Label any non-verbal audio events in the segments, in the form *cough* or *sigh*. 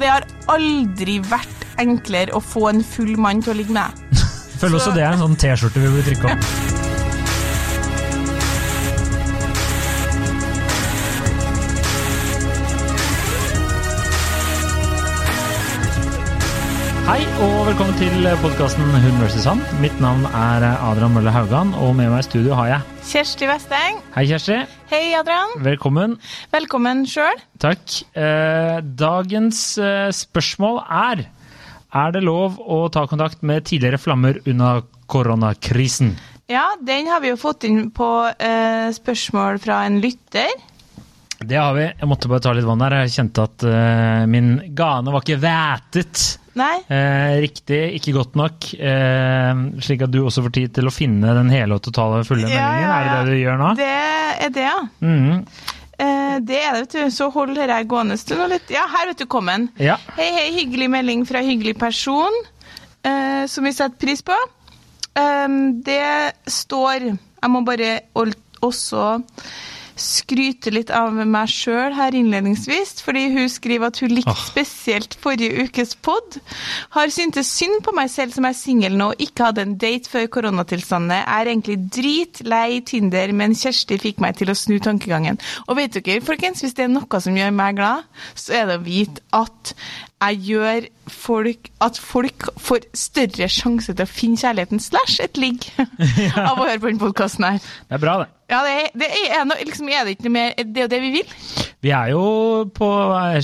det har aldri vært enklere å få en full mann til å ligge med *laughs* deg. Føler også det er en sånn T-skjorte vi burde trykke opp. Hei og velkommen til podkasten Hun versus Han. Mitt navn er Adrian Mølle Haugan, og med meg i studio har jeg Kjersti Westeng. Hei, Kjersti. Hei, Adrian. Velkommen. Velkommen sjøl. Takk. Eh, dagens eh, spørsmål er Er det lov å ta kontakt med tidligere flammer under koronakrisen? Ja, den har vi jo fått inn på eh, spørsmål fra en lytter. Det har vi. Jeg måtte bare ta litt vann her. Jeg kjente at eh, min gane var ikke vætet? Eh, riktig, ikke godt nok. Eh, slik at du også får tid til å finne den hele og totale fulle Ja, meldingen. ja, Er det det du gjør nå? Det er det, ja. Mhm. Eh, det er det, vet du. Så hold dette gående stund. litt. Ja, her vet du kom den. Ja. Hei, hei, hyggelig melding fra hyggelig person, eh, som vi setter pris på. Um, det står Jeg må bare også skryte litt av meg sjøl her innledningsvis, fordi hun skriver at hun likte spesielt forrige ukes pod. Har syntes synd på meg selv som er singel nå og ikke hadde en date før koronatilstandene. Er egentlig dritlei Tinder, men Kjersti fikk meg til å snu tankegangen. Og vet dere, folkens, hvis det er noe som gjør meg glad, så er det å vite at jeg gjør folk At folk får større sjanse til å finne kjærligheten slash et ligg *laughs* av å høre på denne podkasten her. Det er bra, det. Ja, det er, det er, noe- liksom, er det ikke noe mer Det er jo det vi vil. Vi er jo på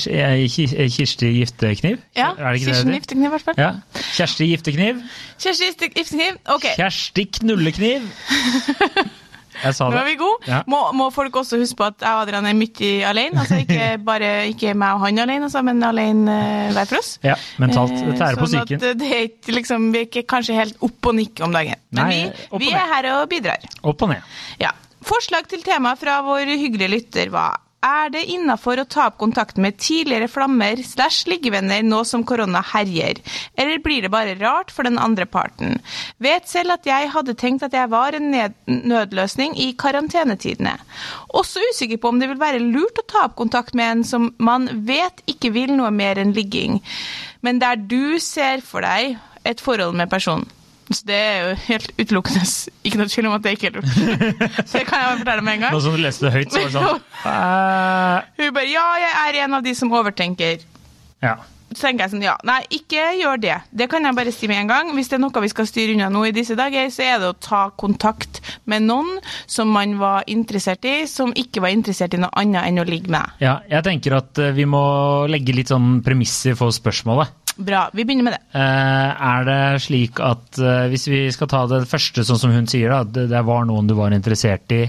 Ki- Kirsti Giftekniv. Ja, Kirsti Kirsten? Giftekniv, i hvert fall. Ja. Kjersti Giftekniv. Kjersti Giftekniv. Ok, Kjersti Knullekniv. *laughs* Jeg sa nå er vi gode. Ja. Må, må folk også huske på at jeg og Adrian er mye alene? Altså ikke *laughs* bare ikke meg og han alene, altså, men alene eh, hver for oss. Ja, mentalt. Eh, Det tærer på sånn psyken. at det er ikke liksom, vi er ikke kanskje helt opp og nikke om dagen. Men Nei, vi, vi er her og bidrar. Opp og ned. Ja. Forslag til tema fra vår hyggelige lytter var er det innafor å ta opp kontakten med tidligere flammer slash liggevenner nå som korona herjer, eller blir det bare rart for den andre parten? Vet selv at jeg hadde tenkt at jeg var en nødløsning i karantenetidene. Også usikker på om det vil være lurt å ta opp kontakt med en som man vet ikke vil noe mer enn ligging, men der du ser for deg et forhold med personen. Så det er jo helt utelukkende ikke noe tvil om at det ikke er lurt. Så det kan jeg fortelle med en gang. Nå som du leste det høyt, så var det sånn *laughs* Hun bare Ja, jeg er en av de som overtenker. Ja. Så tenker jeg sånn, ja, nei, ikke gjør det. Det kan jeg bare si med en gang. Hvis det er noe vi skal styre unna nå i disse dager, så er det å ta kontakt med noen som man var interessert i, som ikke var interessert i noe annet enn å ligge med. ja. Jeg tenker at eh, vi må legge litt sånn premisser for spørsmålet. Bra. Vi begynner med det. Eh, er det slik at eh, hvis vi skal ta det første, sånn som hun sier, da, det, var noen du var interessert i,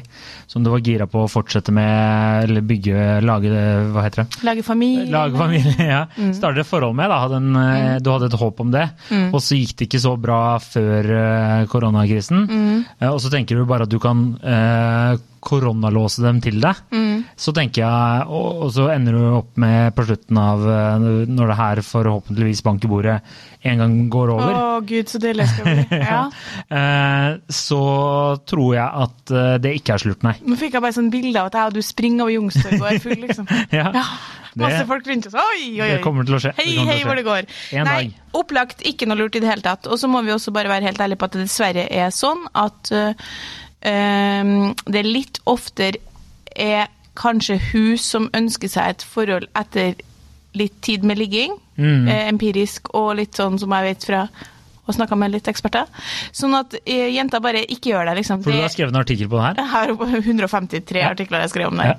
som du var gira på å fortsette med, eller bygge, lage hva heter det? Lage familie. Lage familie, ja. Starte et forhold med, da. Hadde en, mm. Du hadde et håp om det, og så gikk det ikke så bra før eh, koronakrisen. Eh, og så tenker du bare at du kan eh, koronalåse dem til deg. Så tenker jeg, og, og så ender du opp med på slutten av eh, når det her forhåpentligvis bank i bordet en gang går Å, oh, gud, så deilig skal bli. *laughs* Ja. Eh, så tror jeg at eh, det ikke er slutt, nei. Nå fikk jeg bare sånn bilde av at jeg og du springer over Youngstorget og er full, liksom. *laughs* Ja, Masse det- folk rundt oss. Oi, oi, oi. Det kommer til å skje. Hei, hei, skje. hvor det går. En Nei, dag. opplagt ikke noe lurt i det hele tatt. Og så må vi også bare være helt ærlige på at det dessverre er sånn at øhm, det litt oftere er kanskje hun som ønsker seg et forhold etter litt tid med ligging, Mm. eh, empirisk, og litt sånn som jeg vet fra og snakka med litt eksperter. Sånn at eh, jenter bare ikke gjør det, liksom. For du har skrevet en artikkel på det her? jeg har 153 Ja. artikler jeg skrev om det.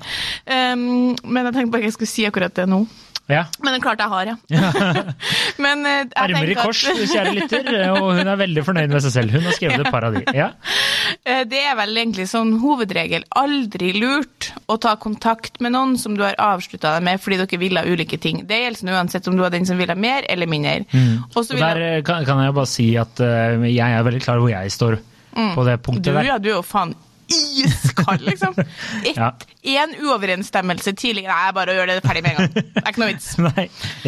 Um, men jeg tenkte bare ikke jeg skulle si akkurat det nå. Ja. Men det er klart jeg har, ja. *laughs* men eh, jeg Armer i kors, at- kjære lytter, og hun er veldig fornøyd med seg selv. Hun har skrevet et par av de. Ja. *laughs* Eh, Det er vel egentlig sånn hovedregel aldri lurt å ta kontakt med noen som du har avslutta deg med fordi dere ville ulike ting. Det gjelder sånn uansett om du er den som vil ha mer eller mindre. Mm. Og der jeg- eh, kan, jeg bare si at eh, jeg er veldig klar hvor jeg står på det du, punktet der. ja, du er jo faen iskald, liksom. *laughs* Ett, Ja. En uoverensstemmelse tidligere. Nei, bare gjør det ferdig med en gang. Det er ikke noe vits. *laughs* Nei,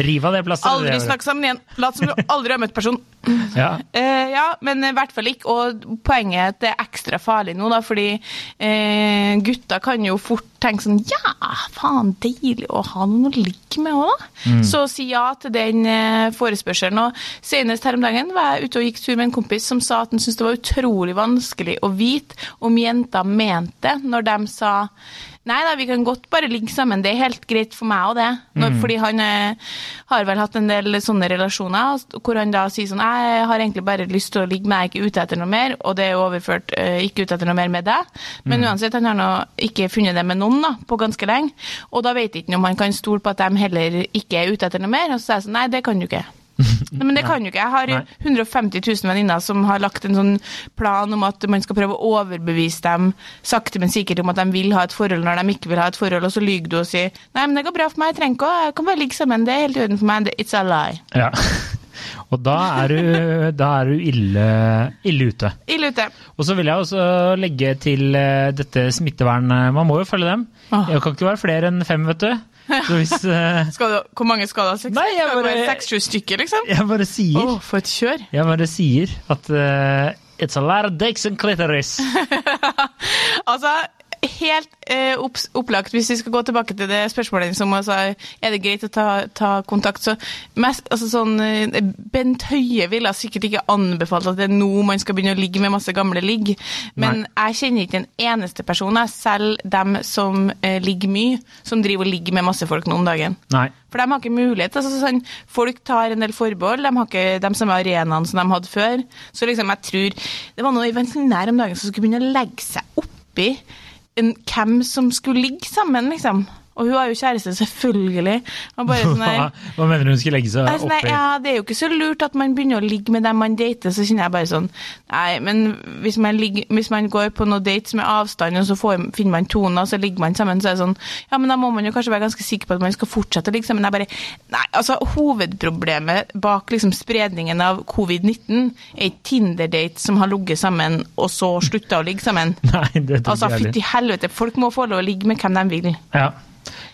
riv av det plasteret. Aldri snakk sammen igjen. Lat som du aldri har møtt personen. *laughs* Ja. Uh, ja, men i hvert fall ikke. Og poenget er at det er ekstra farlig nå, da, fordi uh, gutter kan jo fort tenke sånn Ja, faen, deilig å ha noen å ligge med òg, da. Så si ja til den eh, forespørselen. Og senest her om dagen var jeg ute og gikk tur med en kompis som sa at han syntes det var utrolig vanskelig å vite om jenter mente det når de sa Nei da, vi kan godt bare ligge sammen, det er helt greit for meg og det. Når, Fordi han eh, har vel hatt en del sånne relasjoner hvor han da sier sånn Jeg har egentlig bare lyst til å ligge med deg, ikke ute etter noe mer, og det er overført eh, ikke ute etter noe mer med deg. Men uansett, han har nå ikke funnet det med noen da, på ganske lenge, og da vet ikke han om han kan stole på at de heller ikke er ute etter noe mer. Og så sier jeg sånn Nei, det kan du ikke. Nei, men det kan jo ikke. Jeg har Nei. 150 000 venninner som har lagt en sånn plan om at man skal prøve å overbevise dem sakte, men sikkert om at de vil ha et forhold når de ikke vil ha et forhold, og så lyver du og sier nei, men det går bra for meg, jeg trenger ikke å, jeg kan bare ligge sammen, det er helt i orden for meg, it's a lie. ja. *laughs* Og da er du, da er du ille, ille ute. Ille ute. Og så vil jeg også legge til eh, dette smittevernet. Man må jo følge dem. Det kan ikke være flere enn fem, vet du. Så hvis *laughs* uh, du, hvor mange skal du ha? Seks, Nei, jeg Skal bare- Seks-sju stykker, liksom? Jeg bare sier oh, for et kjør. Jeg bare sier at uh, It's a lot of dicks and clitoris. *laughs* Altså, helt eh, opplagt, hvis vi skal gå tilbake til det spørsmålet som altså, er det greit å ta, ta kontakt, så mest, altså sånn, eh, Bent Høie ville sikkert ikke anbefalt at det er nå man skal begynne å ligge med masse gamle ligg, men jeg kjenner ikke en eneste person, jeg, selv dem som eh, ligger mye, som driver og ligger med masse folk nå om dagen. Nei. For de har ikke mulighet. Altså, sånn, folk tar en del forbehold. De har ikke de samme arenaene som de hadde før. Så liksom, jeg tror Det var noe i nær om dagen som skulle begynne å legge seg oppi en, hvem som skulle ligge sammen, liksom. Og hun har jo kjæreste, selvfølgelig. Sånn der, *laughs* hva mener du hun skulle legge seg oppi? sånn oppi? ja, det er jo ikke så lurt at man begynner å ligge med dem man dater, så kjenner jeg bare sånn Nei, men hvis man, ligger, hvis man går på noen dates med avstand, og så får, finner man toner, og så ligger man sammen, så er det sånn Ja, men da må man jo kanskje være ganske sikker på at man skal fortsette å ligge sammen. Jeg bare Nei, altså, hovedproblemet bak liksom spredningen av covid-19 er ikke Tinder-date som har ligget sammen, og så slutta å ligge sammen. *laughs* Nei, det tror Altså, fytti helvete, folk må få lov å ligge med hvem de vil. Ja.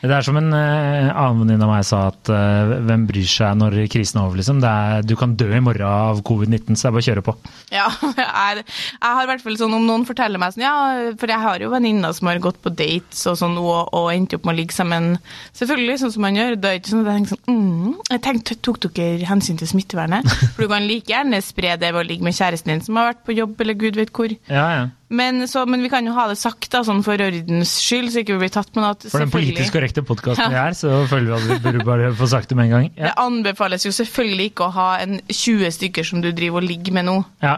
Det er som en uh, annen venninne av meg sa, at uh, hvem bryr seg når krisen er over, liksom. Det er, du kan dø i morgen av covid-19, så det er bare å kjøre på. Ja, *laughs* jeg, jeg har i hvert fall sånn om noen forteller meg sånn, ja, for jeg har jo venninner som har gått på dates og sånn, og, og endt opp med å ligge sammen. Selvfølgelig, sånn som man gjør. Det er ikke sånn at jeg tenker sånn, mm, jeg tenkte, tok dere hensyn til smittevernet? *laughs* For du kan like gjerne spre det ved å ligge med kjæresten din som har vært på jobb, eller gud vet hvor. Ja, ja. Men, så, men vi kan jo ha det sagt da, sånn for ordens skyld, så ikke vi blir tatt med noe. at For den politisk korrekte podkasten vi er, så føler vi at vi burde bare få sagt det med en gang. Ja. Det anbefales jo selvfølgelig ikke å ha en 20 stykker som du driver og ligger med nå. Ja.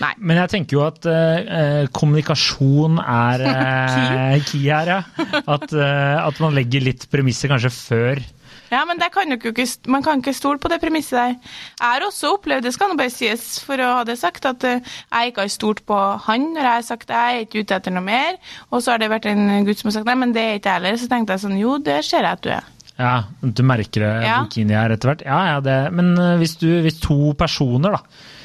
Nei. Men jeg tenker jo at eh, kommunikasjon er uh, *laughs* key her, ja. At, uh, at man legger litt premisser kanskje før. Ja, men det kan ikke, man kan ikke stole på det premisset der. Jeg har også opplevd, det skal nå bare sies for å ha det sagt, at eh, jeg ikke har stolt på han når jeg har sagt jeg er ikke ute etter noe mer. Og så har det vært en gutt som har sagt nei, men det er ikke jeg heller. Så tenkte jeg sånn, jo, det ser jeg at du er. Ja, du merker det Ja. bikini her etter hvert. Ja, ja, det, men eh, hvis, du, hvis to personer, da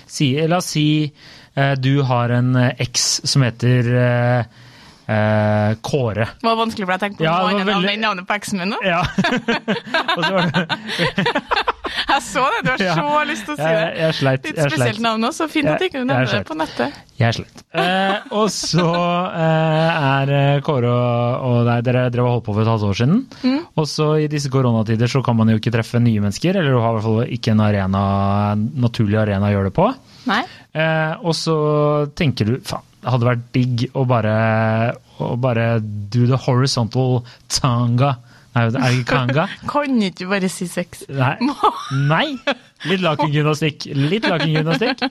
si, La oss si eh, du har en eks som heter eh, Kåre. Det var vanskelig, for jeg tenkte på Ja, noe det var annet enn navnet på eksen min nå. Ja. *laughs* Så det *laughs* Jeg så det, du har Ja. så lyst til å si det. jeg sleit. Litt spesielt navn også, fint at ikke du nevner det på nettet. Jeg sleit. Eh, og så eh, er eh, Kåre og, og deg, dere drev og holdt på for et halvt år siden. Mm. Og så i disse koronatider så kan man jo ikke treffe nye mennesker, eller du har i hvert fall ikke en arena, en naturlig arena å gjøre det på. Nei? Eh, og så tenker du faen, det hadde vært digg å bare, å bare do the horizontal tanga. Nei, er det ikke kanga? *laughs* Kan ikke bare si sex? Nei. *laughs* Nei. Litt lakengymnastikk. Litt lakengymnastikk.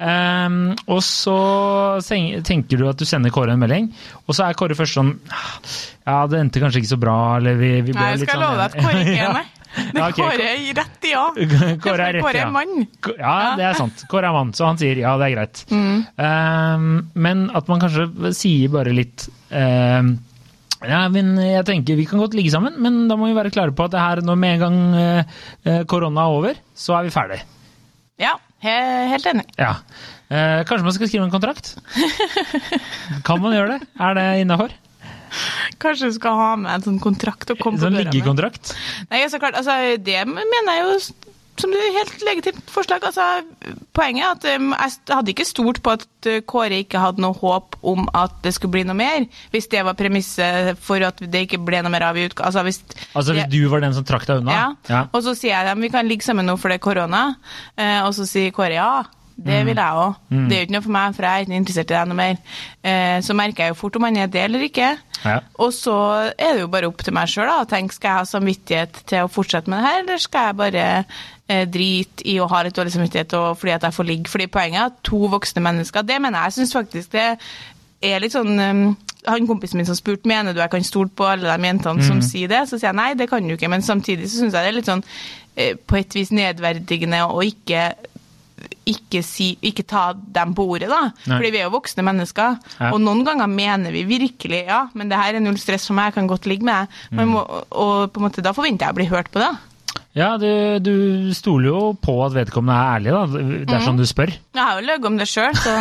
Um, og så tenker du at du sender Kåre en melding, og så er Kåre først sånn Ja, det endte kanskje ikke så bra, eller vi, vi ble Nei, jeg litt skal sånn love deg at *laughs* Kåre ikke er meg. Det *laughs* Ja, er ok. Kåre i rett i ja. *laughs* Kåre er rett, Kåre er mann. Ja. Ja, det er sant. Kåre er mann, så han sier ja, det er greit. Mm. Um, men at man kanskje sier bare litt um, ja, men jeg tenker Vi kan godt ligge sammen, men da må vi være klare på at det her, når med en gang eh, eh, korona er over, så er vi ferdig. Ja, He- Helt enig. Ja. Eh, kanskje man skal skrive en kontrakt? *laughs* kan man gjøre det? Er det innafor? Kanskje du skal ha med en sånn kontrakt og komme på Sånn døra med. liggekontrakt? Nei, så klart, altså, det mener jeg jo som er helt legitimt forslag. Altså, poenget er at um, jeg hadde ikke stolt på at uh, Kåre ikke hadde noe håp om at det skulle bli noe mer, hvis det var premisset for at det ikke ble noe mer av i utgang. Altså, hvis, Altså hvis det- du var den som trakk deg unna? ja. Og så sier jeg dem vi kan ligge sammen nå for det er korona, uh, og så sier Kåre ja. Det vil jeg òg. Det er jo ikke noe for meg, for jeg er ikke interessert i deg noe mer. Eh, så merker jeg jo fort om han er det eller ikke. Ja. Og så er det jo bare opp til meg sjøl å tenke skal jeg ha samvittighet til å fortsette med det her, eller skal jeg bare eh, drite i å ha litt dårlig samvittighet og fordi at jeg får ligge. Fordi poenget er at to voksne mennesker, det mener jeg. Jeg syns faktisk det er litt sånn um, Han kompisen min som spurte mener du jeg kan stole på alle de jentene som sier det, så sier jeg nei, det kan du ikke. Men samtidig så syns jeg det er litt sånn eh, på et vis nedverdigende å ikke ikke, si, ikke ta dem på ordet, da. Nei. Fordi vi er jo voksne mennesker. Ja. Og noen ganger mener vi virkelig ja, men det her er null stress for meg, jeg kan godt ligge med deg. Mm. Og på en måte, da forventer jeg å bli hørt på det. Ja, du, du stoler jo på at vedkommende er ærlig, da, dersom du spør. Jeg har jo løyet om det sjøl, så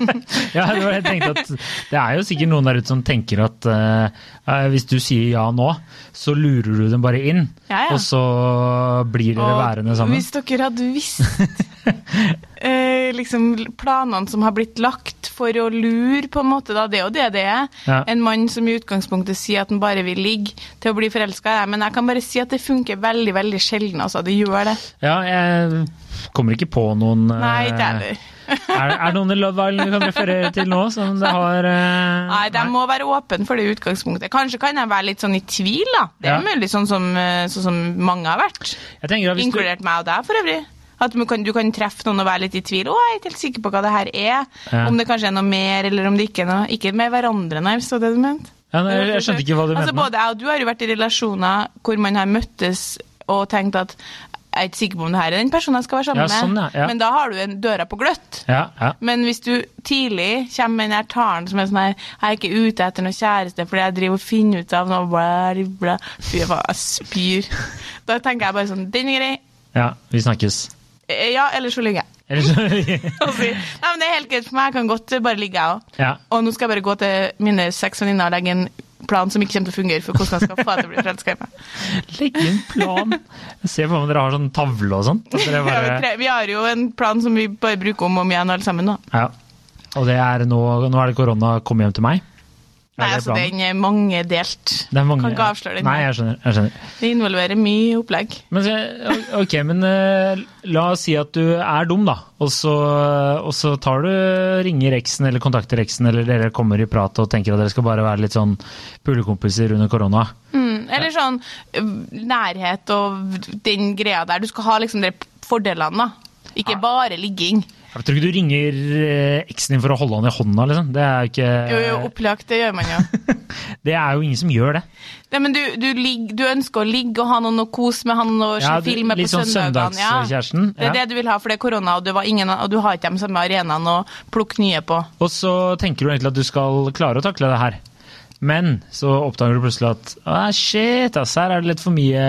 *laughs* Ja, jeg tenkte at det er jo sikkert noen der ute som tenker at eh, hvis du sier ja nå, så lurer du dem bare inn, Ja, ja. og så blir dere Og værende sammen. Hvis dere hadde visst *laughs* eh, liksom planene som har blitt lagt for å lure, på en måte, da. Det er jo det det er. Ja. En mann som i utgangspunktet sier at han bare vil ligge til å bli forelska. Men jeg kan bare si at det funker veldig, veldig sjelden. Altså, det gjør det. Ja, jeg kommer ikke på noen eh, Nei, det *laughs* er det. er, er det noen i Love Island du kan referere til nå, som det har Uh, Nei, de må være åpne for det utgangspunktet. Kanskje kan jeg være litt sånn i tvil, da. Det er Ja. mulig sånn som, eh, sånn som mange har vært. Hvis du, Inkludert meg og deg, for øvrig. At du kan, du kan treffe noen og være litt i tvil. 'Å, jeg er ikke helt sikker på hva det her er.' Ja. Om det kanskje er noe mer, eller om det ikke er noe Ikke med hverandre, nei, hvis det du mente. ja, nei, Jeg skjønte ikke hva du altså, mente. Både jeg og du har jo vært i relasjoner hvor man har møttes og tenkt at jeg er ikke sikker på om det her er den personen jeg skal være sammen Ja, sånn, ja, med. Men da har du en døra på gløtt. Ja, ja. Men hvis du tidlig kommer med den her talen som er sånn her Jeg er ikke ute etter noe kjæreste fordi jeg driver og finner ut av noe bla, bla. Fy faen, jeg spyr. *laughs* Da tenker jeg bare sånn Den er grei. ja, vi snakkes. Eh, Ja, eller så ligger jeg. *laughs* Eller så *laughs* Og si, Nei, men det er helt greit for meg. Jeg kan godt bare ligge, jeg òg. Ja. Og nå skal jeg bare gå til mine seks venninner og legge en plan som ikke kommer til å fungere for hvordan jeg skal få deg til å bli forelska i meg. *laughs* Legg inn plan. Jeg ser for meg dere har sånn tavle og sånn. Bare... Ja, vi, vi har jo en plan som vi bare bruker om og om igjen alle sammen nå. Ja. Og det er nå, nå er det korona, kom hjem til meg. Nei, altså planen? den er mangedelt. Det er mange, Kan ikke avsløre den. Nei, jeg skjønner. Jeg skjønner. Det involverer mye opplegg. Men, ok, men eh, la oss si at du er dum, da. Og så, og så tar du, ringer eksen eller kontakter eksen, eller dere kommer i prat og tenker at dere skal bare være litt sånn pulekompiser under korona. Mm, eller sånn nærhet og den greia der. Du skal ha liksom de fordelene, da. Ikke bare ligging. Jeg tror ikke du ringer eh, eksen din for å holde han i hånda, liksom. Det er jo ikke Jo, jo, opplagt, det gjør man jo. *laughs* Det er jo ingen som gjør det. Nei, men du, du, ligg, du ønsker å ligge og ha noen å kose med, ha noen å se Ja, du- på sånn søndagene. Ja. Det er det du vil ha, for det er korona, og, ingen, og du har ikke de samme arenaene å plukke nye på. Og så tenker du egentlig at du skal klare å takle det her. Men så oppdager du plutselig at ah, shit, ass, her er det litt for, mye,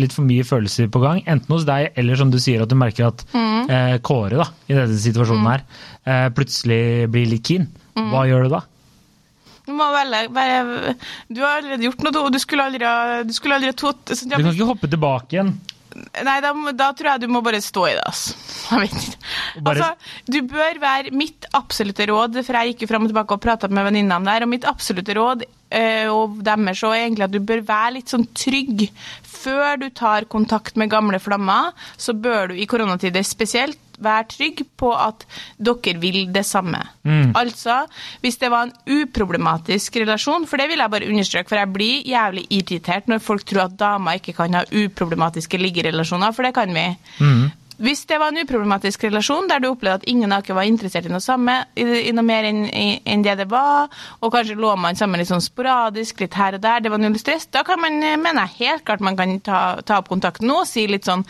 litt for mye følelser på gang. Enten hos deg, eller som du sier, at du merker at Mm. eh, Kåre da, i denne situasjonen her eh, plutselig blir litt keen. Mm. Hva gjør du da? Du må velge, bare, du har allerede gjort noe, og du skulle aldri ha, du skulle aldri ha Du kan ikke hoppe tilbake igjen. Nei, da, da tror jeg du må bare stå i det, altså. *laughs* Altså, du bør være mitt absolutte råd, for jeg gikk jo fram og tilbake og prata med venninnene der, og mitt absolutte råd og deres òg er egentlig at du bør være litt sånn trygg. Før du tar kontakt med gamle flammer, så bør du i koronatider spesielt være trygg på at dere vil det samme. Altså, hvis det var en uproblematisk relasjon, for det vil jeg bare understreke, for jeg blir jævlig irritert når folk tror at damer ikke kan ha uproblematiske liggerelasjoner, for det kan vi. Hvis det var en uproblematisk relasjon der du opplevde at ingen av dere var interessert i noe samme, i, noe mer enn i- enn det det var, og kanskje lå man sammen litt sånn sporadisk, litt her og der, det var null stress, da kan man, eh, mener jeg helt klart man kan ta, ta opp kontakten nå og si litt sånn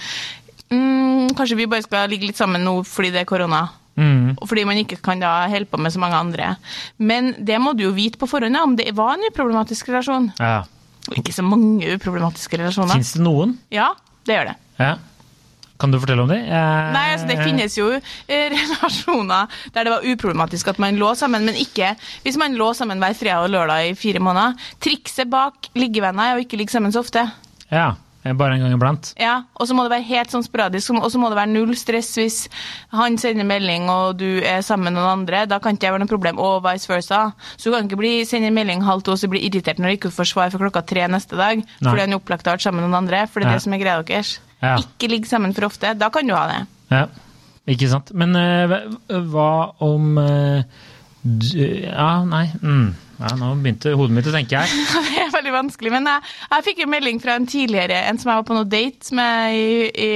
mm, Kanskje vi bare skal ligge litt sammen nå fordi det er korona. Mm. Og Fordi man ikke kan da holde på med så mange andre. Men det må du jo vite på forhånd, om det var en uproblematisk relasjon. Ja. Ikke så mange uproblematiske relasjoner. Fins det noen? Ja, det gjør det. Ja. Kan du fortelle om det? Eh, Nei, altså Det finnes jo eh, *laughs* relasjoner der det var uproblematisk at man lå sammen, men ikke hvis man lå sammen hver fredag og lørdag i fire måneder. Trikset bak liggevenner er å ikke ligge sammen så ofte. Ja, bare en gang iblant. Ja, Og så må det være helt sånn sporadisk, og så må det være null stress hvis han sender melding og du er sammen med noen andre. Da kan ikke det være noe problem, og vice versa. Så du kan ikke bli, sende melding halv to og så bli irritert når du ikke får svar for klokka tre neste dag Nei. fordi han er opplagt har vært sammen med noen andre. For det er Ja. det som er greia deres. Ja. Ikke ligg sammen for ofte. Da kan du ha det. Ja, ikke sant. Men eh, hva- om eh, Ja, nei. Mm. Ja, nå begynte hodet mitt å tenke her. *laughs* Det er veldig vanskelig. Men jeg, jeg fikk en melding fra en tidligere, en som jeg var på noe date med i, i,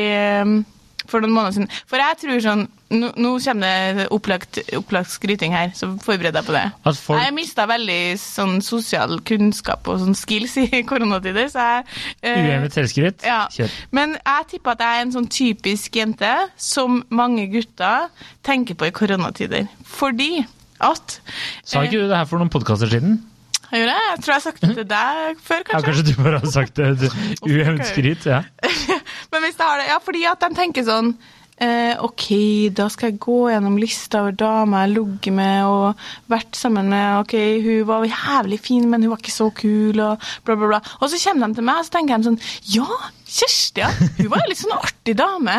for noen måneder siden. For jeg tror sånn Nå, nå kommer det opplagt, opplagt skryting her, så forbered deg på det. Folk Jeg mista veldig sånn sosial kunnskap og sånn skills i *laughs* koronatider, så jeg eh, Uhemmet selvskryt? ja. Kjør. Men jeg tipper at jeg er en sånn typisk jente som mange gutter tenker på i koronatider. Fordi at Sa ikke du det her for noen podkaster siden? Jeg gjør det? Jeg tror jeg har sagt det til deg før, kanskje. Ja, kanskje. du bare har sagt det. *laughs* Uhemmet skryt, ja. *laughs* Men hvis det har det, ja, fordi at de tenker sånn eh, OK, da skal jeg gå gjennom lista over damer jeg har ligget med og vært sammen med. OK, hun var jævlig fin, men hun var ikke så kul, og bla, bla, bla. Og så kommer de til meg, og så tenker de sånn Ja, Kjersti, ja. Hun var en litt sånn artig dame.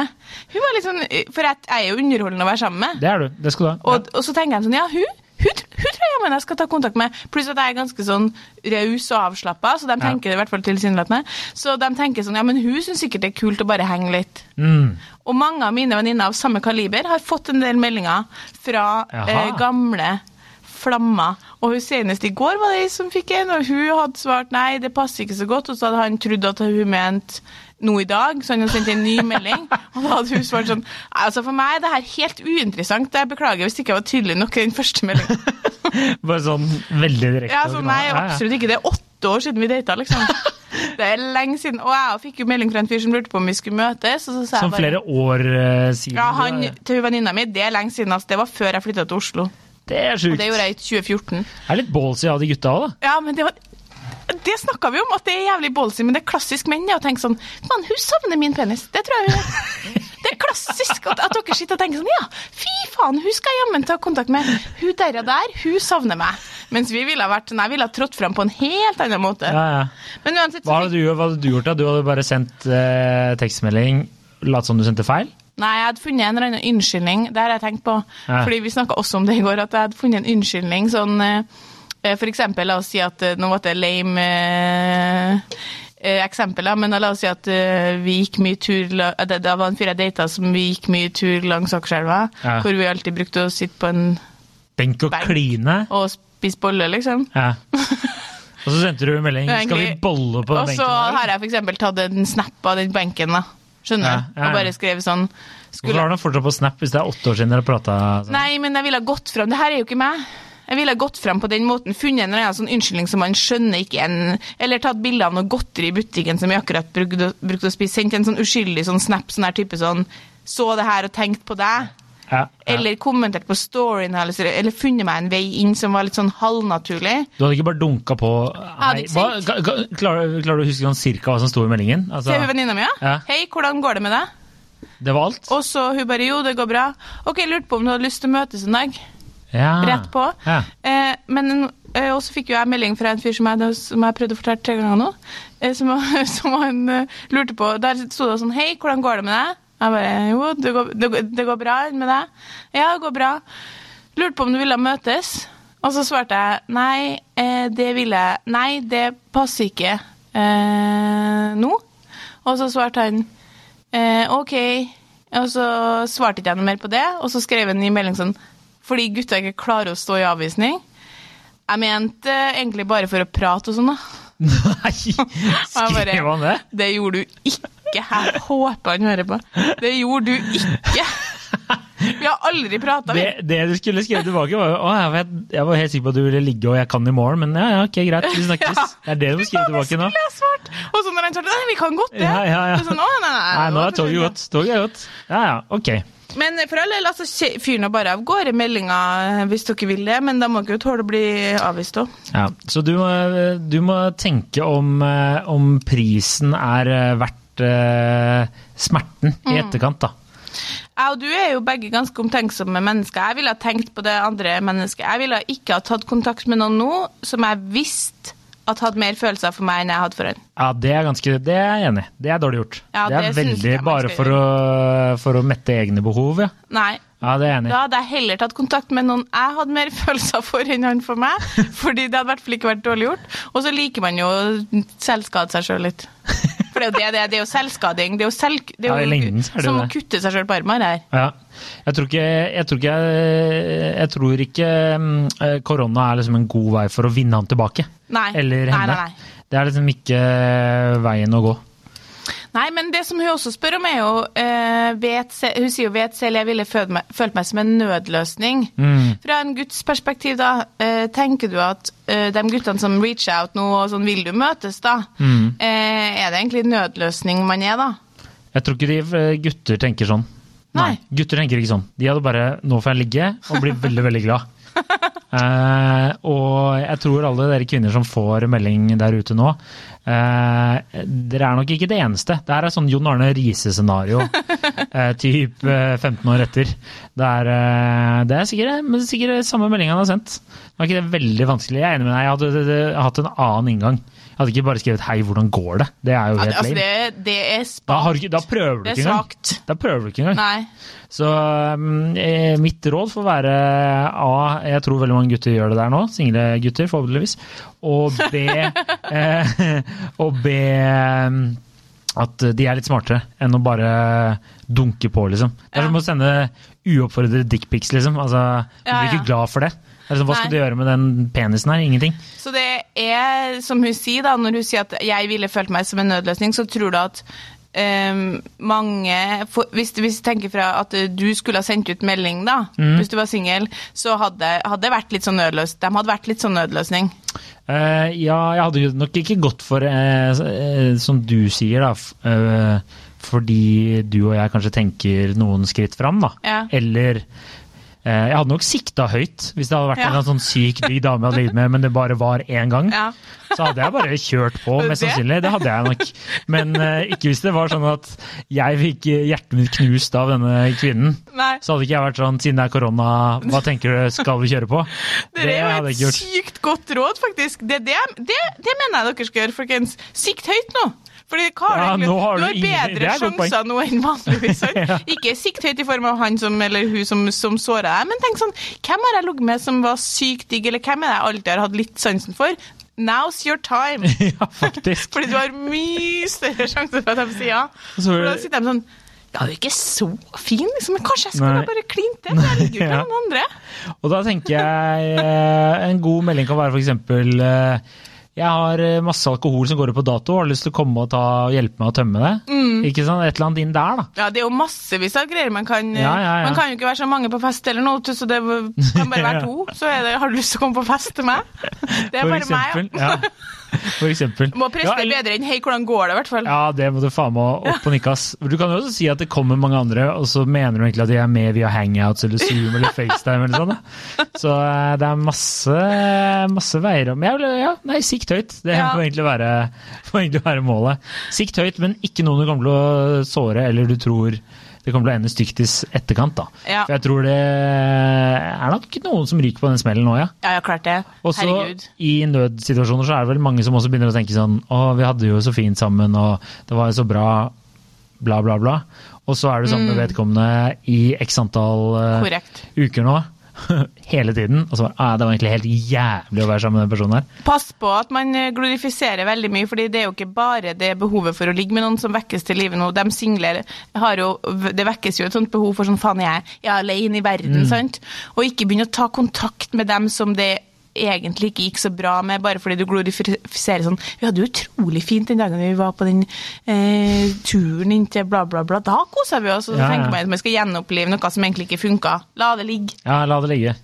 Hun var litt sånn, For jeg jeg er jo underholdende å være sammen med. Det er du. Det skal du ha. Og, og så tenker de sånn, ja, hun, hun, hun tror jeg jeg skal ta kontakt med. Pluss at jeg er ganske sånn raus og avslappa, så de tenker ja. i hvert fall tilsynelatende. Så de tenker sånn, ja, men hun syns sikkert det er kult å bare henge litt. Mm. Og mange av mine venninner av samme kaliber har fått en del meldinger fra eh, gamle flammer. Og hun senest i går var det ei som fikk en, og hun hadde svart nei, det passer ikke så godt. Og så hadde han trodd at hun mente noe i dag, så han hadde sendt en ny melding. *laughs* Og da hadde hun svart sånn altså For meg er det her helt uinteressant. Jeg beklager hvis ikke jeg var tydelig nok i den første meldingen. *laughs* Bare sånn veldig direkte. Ja, så nei, absolutt ikke. Det er åtte år siden vi data, liksom. *laughs* Det er lenge siden. Og jeg fikk jo melding fra en fyr som lurte på om vi skulle møtes. Og så sa Som jeg bare, flere år eh, siden. Ja, han til venninna mi, det er lenge siden. Altså, det var før jeg flytta til Oslo. Det er Og det gjorde jeg i 2014. Det er litt ballsy av de gutta òg, da. Ja, men det var det snakka vi om, at det er jævlig ballsy, men det er klassisk menn det å tenke sånn Mann, hun savner min penis. Det tror jeg hun gjør. Det er klassisk at, at dere sitter og tenker sånn Ja, fy faen, hun skal jeg jammen ta kontakt med. Hun der og der, hun savner meg. Mens vi ville ha vært sånn, jeg ville ha trådt fram på en helt annen måte. Ja, ja. Men uansett så Hva hadde du, hva hadde du gjort? da? Du hadde bare sendt eh, tekstmelding, latt som du sendte feil? Nei, jeg hadde funnet en eller annen unnskyldning. Det har jeg tenkt på. Ja. Fordi vi snakka også om det i går, at jeg hadde funnet en unnskyldning sånn eh, For eksempel, la oss si at eh, Nå var det lame eh, eksempel, men la oss si at vi gikk mye tur Det, var en fyr jeg data som vi gikk mye tur langs Akerselva, Ja. hvor vi alltid brukte å sitte på en Benk og Benk. kline? og spise bolle, liksom. Ja. Og så sendte du melding. Skal vi bolle på den benken'? Og så har jeg eksempel tatt en snap av den benken, da. Skjønner Ja, du? ja, ja. Og bare skrevet sånn Hvorfor har du fortsatt på Snap hvis det er åtte år siden dere prata sånn? Nei, men jeg ville ha gått fram. Det her er jo ikke meg. Jeg ville ha gått fram på den måten, funnet en eller annen sånn unnskyldning som man skjønner ikke en Eller tatt bilde av noe godteri i butikken som vi akkurat brukte, brukte å spise. Sendt en sånn uskyldig sånn snap, sånn her type sånn Så det her og tenkt på deg. Ja, ja. Eller kommentert på storyen, eller, eller funnet meg en vei inn som var litt sånn halvnaturlig. Du hadde ikke bare dunka på Hei, hva, klarer, klarer du å huske sånn cirka hva som sto i meldingen? Altså, Til venninna mi, ja. Ja. Hei, hvordan går det med deg? det var alt? Og så hun bare jo, det går bra. Ok, lurte på om du hadde lyst til å møtes en dag. Ja. Rett på. Ja. Eh, men eh, også fikk jo jeg melding fra en fyr som jeg, som jeg prøvde å fortelle tre ganger nå, eh, som, *laughs* som han eh, lurte på Der sto det sånn Hei, hvordan går det med deg? Jeg bare Jo, det går, det, det går bra med deg? Ja, det går bra. Lurte på om du ville møtes? Og så svarte jeg nei, eh, det vil jeg Nei, det passer ikke eh, nå. Og så svarte han eh, OK. Og så svarte ikke jeg noe mer på det, og så skrev han i melding sånn fordi gutta ikke klarer å stå i avvisning. Jeg mente egentlig bare for å prate og sånn, da. *laughs* Nei, *laughs* skrev han det? Det gjorde du ikke. Jeg håper han hører på. Det gjorde du ikke. Vi har aldri prata, vi. Det, det du skulle skrevet tilbake, var jo jeg, vet, jeg var helt sikker på at du ville ligge og jeg kan i morgen, men ja, ja, ok, greit, vi *laughs* snakkes. Ja. Det er det du må skrive tilbake nå. Og så når han svarte nei, vi kan godt det. Ja, ja, ja. Sånn, nei, nei, Nei, nå er toget gått. Toget er gått. Ja, ja, ok. Men for all del, altså, fyr nå bare av gårde meldinga hvis dere vil det, men da må dere jo tåle å bli avvist òg. Ja, så du må, du må tenke om, eh, om prisen er eh, verdt håndtert eh, smerten i Mm. etterkant, da. Jeg og du er jo begge ganske omtenksomme mennesker. Jeg ville ha tenkt på det andre mennesket. Jeg ville ikke ha tatt kontakt med noen nå som jeg visste at hadde mer følelser for meg enn jeg hadde for han. Ja, det er ganske, det er jeg enig i. Det er dårlig gjort. Ja, det det er veldig bare for å, for å mette egne behov, ja. Nei. Ja, det er enig. Da hadde jeg heller tatt kontakt med noen jeg hadde mer *laughs* følelser for enn han for meg. Fordi det hadde i hvert fall ikke vært dårlig gjort. Og så liker man jo å selvskade seg sjøl litt. *laughs* For det er jo det det er. Det er jo selvskading. Det er jo, selv, det er Ja, jo lengden så er det som å kutte seg sjøl på armen her. Ja. Jeg tror ikke Jeg tror ikke, jeg tror ikke eh, korona er liksom en god vei for å vinne han tilbake. Nei. Eller Nei, nei, nei. Det er liksom ikke veien å gå. Nei, men det som hun også spør om, er jo uh, vet, Hun sier jo jeg ville følt meg, følt meg som en nødløsning'. Mm. Fra en guds perspektiv, da, uh, tenker du at uh, de guttene som reach out nå, og sånn 'vil du møtes', da, Mm. eh, er det egentlig nødløsning man er, da? Jeg tror ikke de eh, gutter tenker sånn. Nei. Gutter tenker ikke sånn. De hadde bare 'nå får jeg ligge', og blir veldig, veldig glad. *laughs* Eh, og jeg tror alle dere kvinner som får melding der ute nå, eh, dere er nok ikke det eneste. Det her er sånn Jon Arne Riise-scenario, *laughs* eh, typ eh, 15 år etter. Det er, eh, det er sikkert, men sikkert samme meldinga han har sendt. Det var ikke det veldig vanskelig. Jeg er enig med deg, jeg hadde hatt en annen inngang. Jeg hadde ikke bare skrevet 'hei, hvordan går det'? Det er jo Ja, helt altså, lame. det, det er Da, spakt. ikke, da prøver du ikke engang. Da prøver du ikke engang. Nei. Så um, mitt råd får være A, jeg tror veldig mange gutter gjør det der nå, single gutter forhåpentligvis, og B, *laughs* eh, og B um, at de er litt smartere enn å bare dunke på, liksom. Det er som å sende uoppfordrede dickpics, liksom. Altså, du Ja, blir ja. ikke glad for det. Liksom, hva skal du gjøre med den penisen her? Ingenting. Så det er, som hun sier da, når hun sier at jeg ville følt meg som en nødløsning, så tror du at Um, mange for, hvis, hvis du tenker fra at du skulle ha sendt ut melding, da, Mm. hvis du var singel, så hadde, det vært litt sånn nødløs, de hadde vært litt sånn nødløsning. Uh, ja, jeg hadde jo nok ikke gått for, uh, uh, som du sier, da, fordi du og jeg kanskje tenker noen skritt fram, da. Ja. Eller jeg hadde nok sikta høyt hvis det hadde vært Ja. en sånn syk digg dame jeg hadde ligget med, men det bare var én gang. Ja. Så hadde jeg bare kjørt på, mest sannsynlig. Det hadde jeg nok. Men eh, ikke hvis det var sånn at jeg fikk hjertet mitt knust av denne kvinnen. Nei. Så hadde ikke jeg vært sånn, siden det er korona, hva tenker du, skal vi kjøre på? *laughs* Det er jo et sykt godt råd, faktisk. Det, det, det, det mener jeg dere skal gjøre, folkens. Sikt høyt nå. Fordi hva har Ja, egentlig- har du har bedre er sjanser nå enn vanligvis. *laughs* Ja. Ikke sikt høyt i form av han som, eller hun som, som såra deg, men tenk sånn Hvem har jeg ligget med som var sykt digg, eller hvem er det jeg alltid har hatt litt sansen for? Now's your time. *laughs* Ja, faktisk. *laughs* Fordi du har mye større sjanse for at de sier ja. Så- For da sitter de sånn ja, du er ikke så fin, liksom, men kanskje jeg skulle Nei. bare klint til? Jeg ligger jo med noen andre. Og da tenker jeg eh, en god melding kan være f.eks. Jeg har eh, masse alkohol som går ut på dato, har lyst til å komme og ta, hjelpe meg å tømme det. Mm. Ikke sant? Et eller annet inn der, da. Ja, det er jo massevis av greier. Man kan, Ja, ja, ja. man kan jo ikke være så mange på fest eller noe, så det kan bare *laughs* være to. Så er det, har du lyst til å komme på fest til meg? *laughs* Det er For bare meg. Ja. *laughs* *laughs* For eksempel. Må prestere Ja, eller- bedre enn 'hei, hvordan går det', i hvert fall. Ja, det må du faen meg opp på nikkas. Du kan jo også si at det kommer mange andre, og så mener du egentlig at de er med via hangouts eller Zoom eller FaceTime eller sånn. Så eh, det er masse, masse veier om. Vil, ja, nei, sikt høyt. Det Ja. får, egentlig være, får egentlig være målet. Sikt høyt, men ikke noen du kommer til å såre, eller du tror det kommer til å ende stygt i etterkant. da. Ja. For jeg tror det er nok noen som ryker på den smellen nå, ja. Ja, ja, klart det. Og så Herregud. i nødsituasjoner så er det vel mange som også begynner å tenke sånn Å, vi hadde jo så fint sammen, og det var jo så bra, bla, bla, bla. Og så er du sammen med vedkommende i x antall uh, uker nå. *laughs* Hele tiden. Og så var ah, Det var egentlig helt jævlig å være sammen med den personen her. Pass på at man eh, glorifiserer veldig mye, fordi det er jo ikke bare det behovet for å ligge med noen som vekkes til live nå. De single har jo Det vekkes jo et sånt behov for sånn faen, jeg jeg er alene i verden, sant? Og ikke begynne å ta kontakt med dem som det egentlig ikke gikk så bra med, bare fordi du glorifiserer sånn Vi hadde jo utrolig fint den dagen vi var på den eh, turen inn til bla, bla, bla. Da kosa vi oss, og så ja. tenker man at man skal gjenopplive noe som egentlig ikke funka. La det ligge. Ja, la det ligge.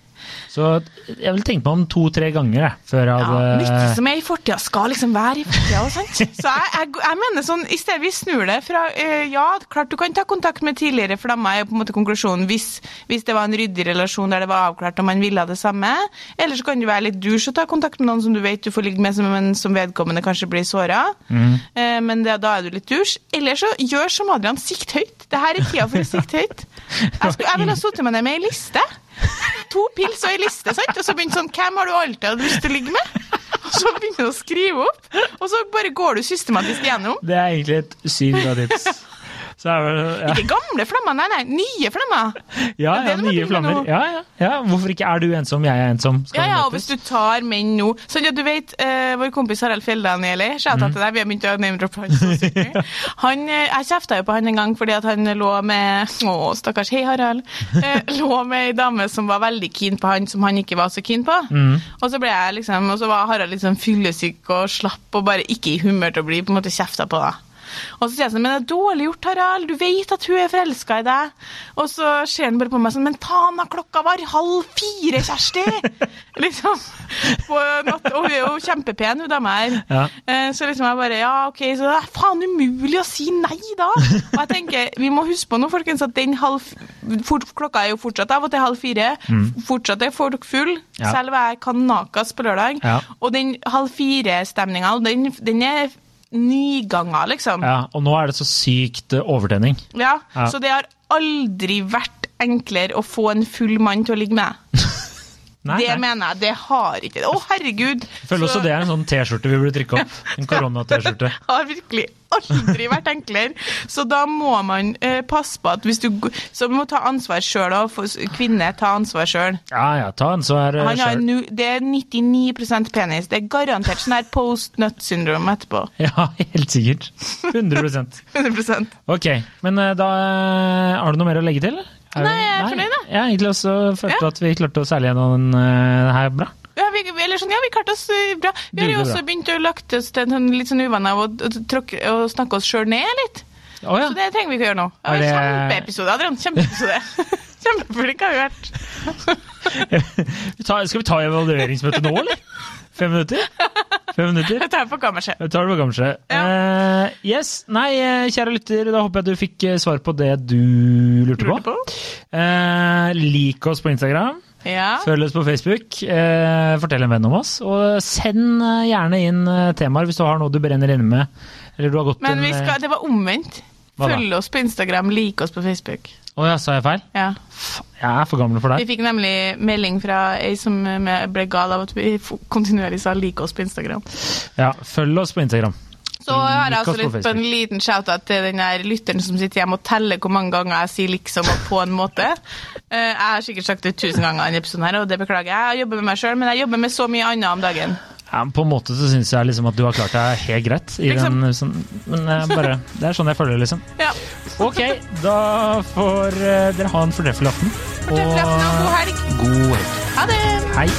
Så jeg ville tenkt meg om to-tre ganger jeg, før jeg Ja, hadde Mye som er i fortida, skal liksom være i fortida. sant? *laughs* Så jeg, jeg, jeg mener sånn, i stedet vi snur det fra øh, Ja, klart du kan ta kontakt med tidligere flammer, er på en måte konklusjonen, hvis, hvis det var en ryddig relasjon der det var avklart og man ville det samme. Eller så kan du være litt dusj og ta kontakt med noen som du vet du får ligge med, som, men som vedkommende kanskje blir såra. Eh, men det, da er du litt dusj. Eller så gjør som Adrian, sikt høyt. Det her er tida for å sikte høyt. Jeg, skulle, jeg ville ha sittet med deg med ei liste. To pils og ei liste, sant? Og så begynte sånn Hvem har du alltid hatt lyst til å ligge med? Og så begynner du å skrive opp, og så bare går du systematisk gjennom. Det er egentlig et sykt bra tips. Vel, ja. Ikke gamle flammer, nei, nei, nye flammer. *laughs* Ja, ja, nye flammer. Ja, ja, ja. Hvorfor ikke er du ensom, jeg er ensom? Ja, ja, og hvis du tar menn nå Sånn at du vet, uh, Vår kompis Harald Fjelldanieli, shout out til deg, vi har begynt å name-droppe han. så sykt *laughs* han eh, jeg kjefta jo på han en gang fordi at han lå med Å, stakkars, hei Harald. Uh, *laughs* lå med ei dame som var veldig keen på han, som han ikke var så keen på. Og så ble jeg liksom, og så var Harald sånn fyllesyk og slapp og bare ikke i humør til å bli på en måte kjefta på. da. Og så sier jeg sånn, men det er dårlig gjort, Harald. Du vet at hun er forelska i deg. Og så ser han bare på meg sånn, men faen, nå, klokka var halv fire, Kjersti! *laughs* liksom. På natt, og hun er jo kjempepen, hun dama her. Ja. Eh, Så liksom jeg bare, ja, ok, så det er faen umulig å si nei da. Og jeg tenker, vi må huske på nå, folkens, at den halv, fort, klokka er jo fortsatt av og til halv fire. Fortsatt er folk full, Mm. Ja. selv om jeg kan nakas på lørdag. Ja. Og den halv fire-stemninga, den, den er ni ganger, liksom. Ja, og nå er det så sykt eh, overtenning. Ja, Ja. Så det har aldri vært enklere å få en full mann til å ligge med. Nei, det nei. mener jeg. Det har ikke det. Å, herregud! Jeg føler også Så- det er en sånn T-skjorte vi burde trykke opp. En korona-T-skjorte. *laughs* har virkelig aldri vært enklere. Så da må man eh, passe på at hvis du Så vi må ta ansvar sjøl òg. Kvinner, ta ansvar sjøl. Ja ja, ta ansvar eh, sjøl. Det er 99% penis. Det er garantert sånn her post nut-syndrom etterpå. *laughs* Ja, helt sikkert. 100% 100% *laughs* Ok, men eh, da eh, Har du noe mer å legge til? Er Nei, jeg er fornøyd, da. Jeg har egentlig også følt Ja. at vi klarte å seile gjennom den eh, her bra. Ja, vi, eller sånn, ja, vi klarte oss eh, bra. Vi har jo også bra. begynt å lagt oss til en sånn litt sånn uvane av å, å, å snakke oss sjøl ned litt. Oh, ja. Så det trenger vi ikke gjøre nå. Ja, det- Kjempeepisode, Adrian. Kjempeepisode. *laughs* Kjempeflink har vi vært. *laughs* Skal vi ta evalueringsmøte nå, eller? *laughs* Fem minutter? Fem minutter? Jeg tar på kammerset. Jeg tar det på kammerset. Eh, yes. Nei, eh, kjære lytter, da håper jeg du fikk eh, svar på det du lurte på. Lurte på. Eh, lik oss på Instagram. Ja. Følg oss på Facebook. Uh, fortell en venn om oss. Og send gjerne inn temaer hvis du har noe du brenner inne med. Eller du har gått Men vi skal, det var omvendt. Følg oss på Instagram, like oss på Facebook. Å ja, sa jeg feil? Ja. Jeg er for gammel for Vi fikk nemlig melding fra ei som eh, ble gal av at vi kontinuerlig sa 'like oss på Instagram'. Ja, følg oss på Instagram. Så har jeg også litt på en liten shout-out til den der lytteren som sitter hjemme og teller hvor mange ganger jeg sier 'liksom' og 'på en måte'. *laughs* Eh, Jeg har sikkert sagt det tusen ganger i denne episoden, her, og det beklager jeg. Jeg jobber med meg sjøl, men jeg jobber med så mye annet om dagen. Ja, på en måte så syns jeg liksom at du har klart deg helt greit. I Liksom. den, sånn, men eh, bare, det er sånn jeg føler det, liksom. Ja. Ok, da får eh, dere ha en fortreffelig aften. Fortreffelig aften og god helg. god helg. Ha det! Hei.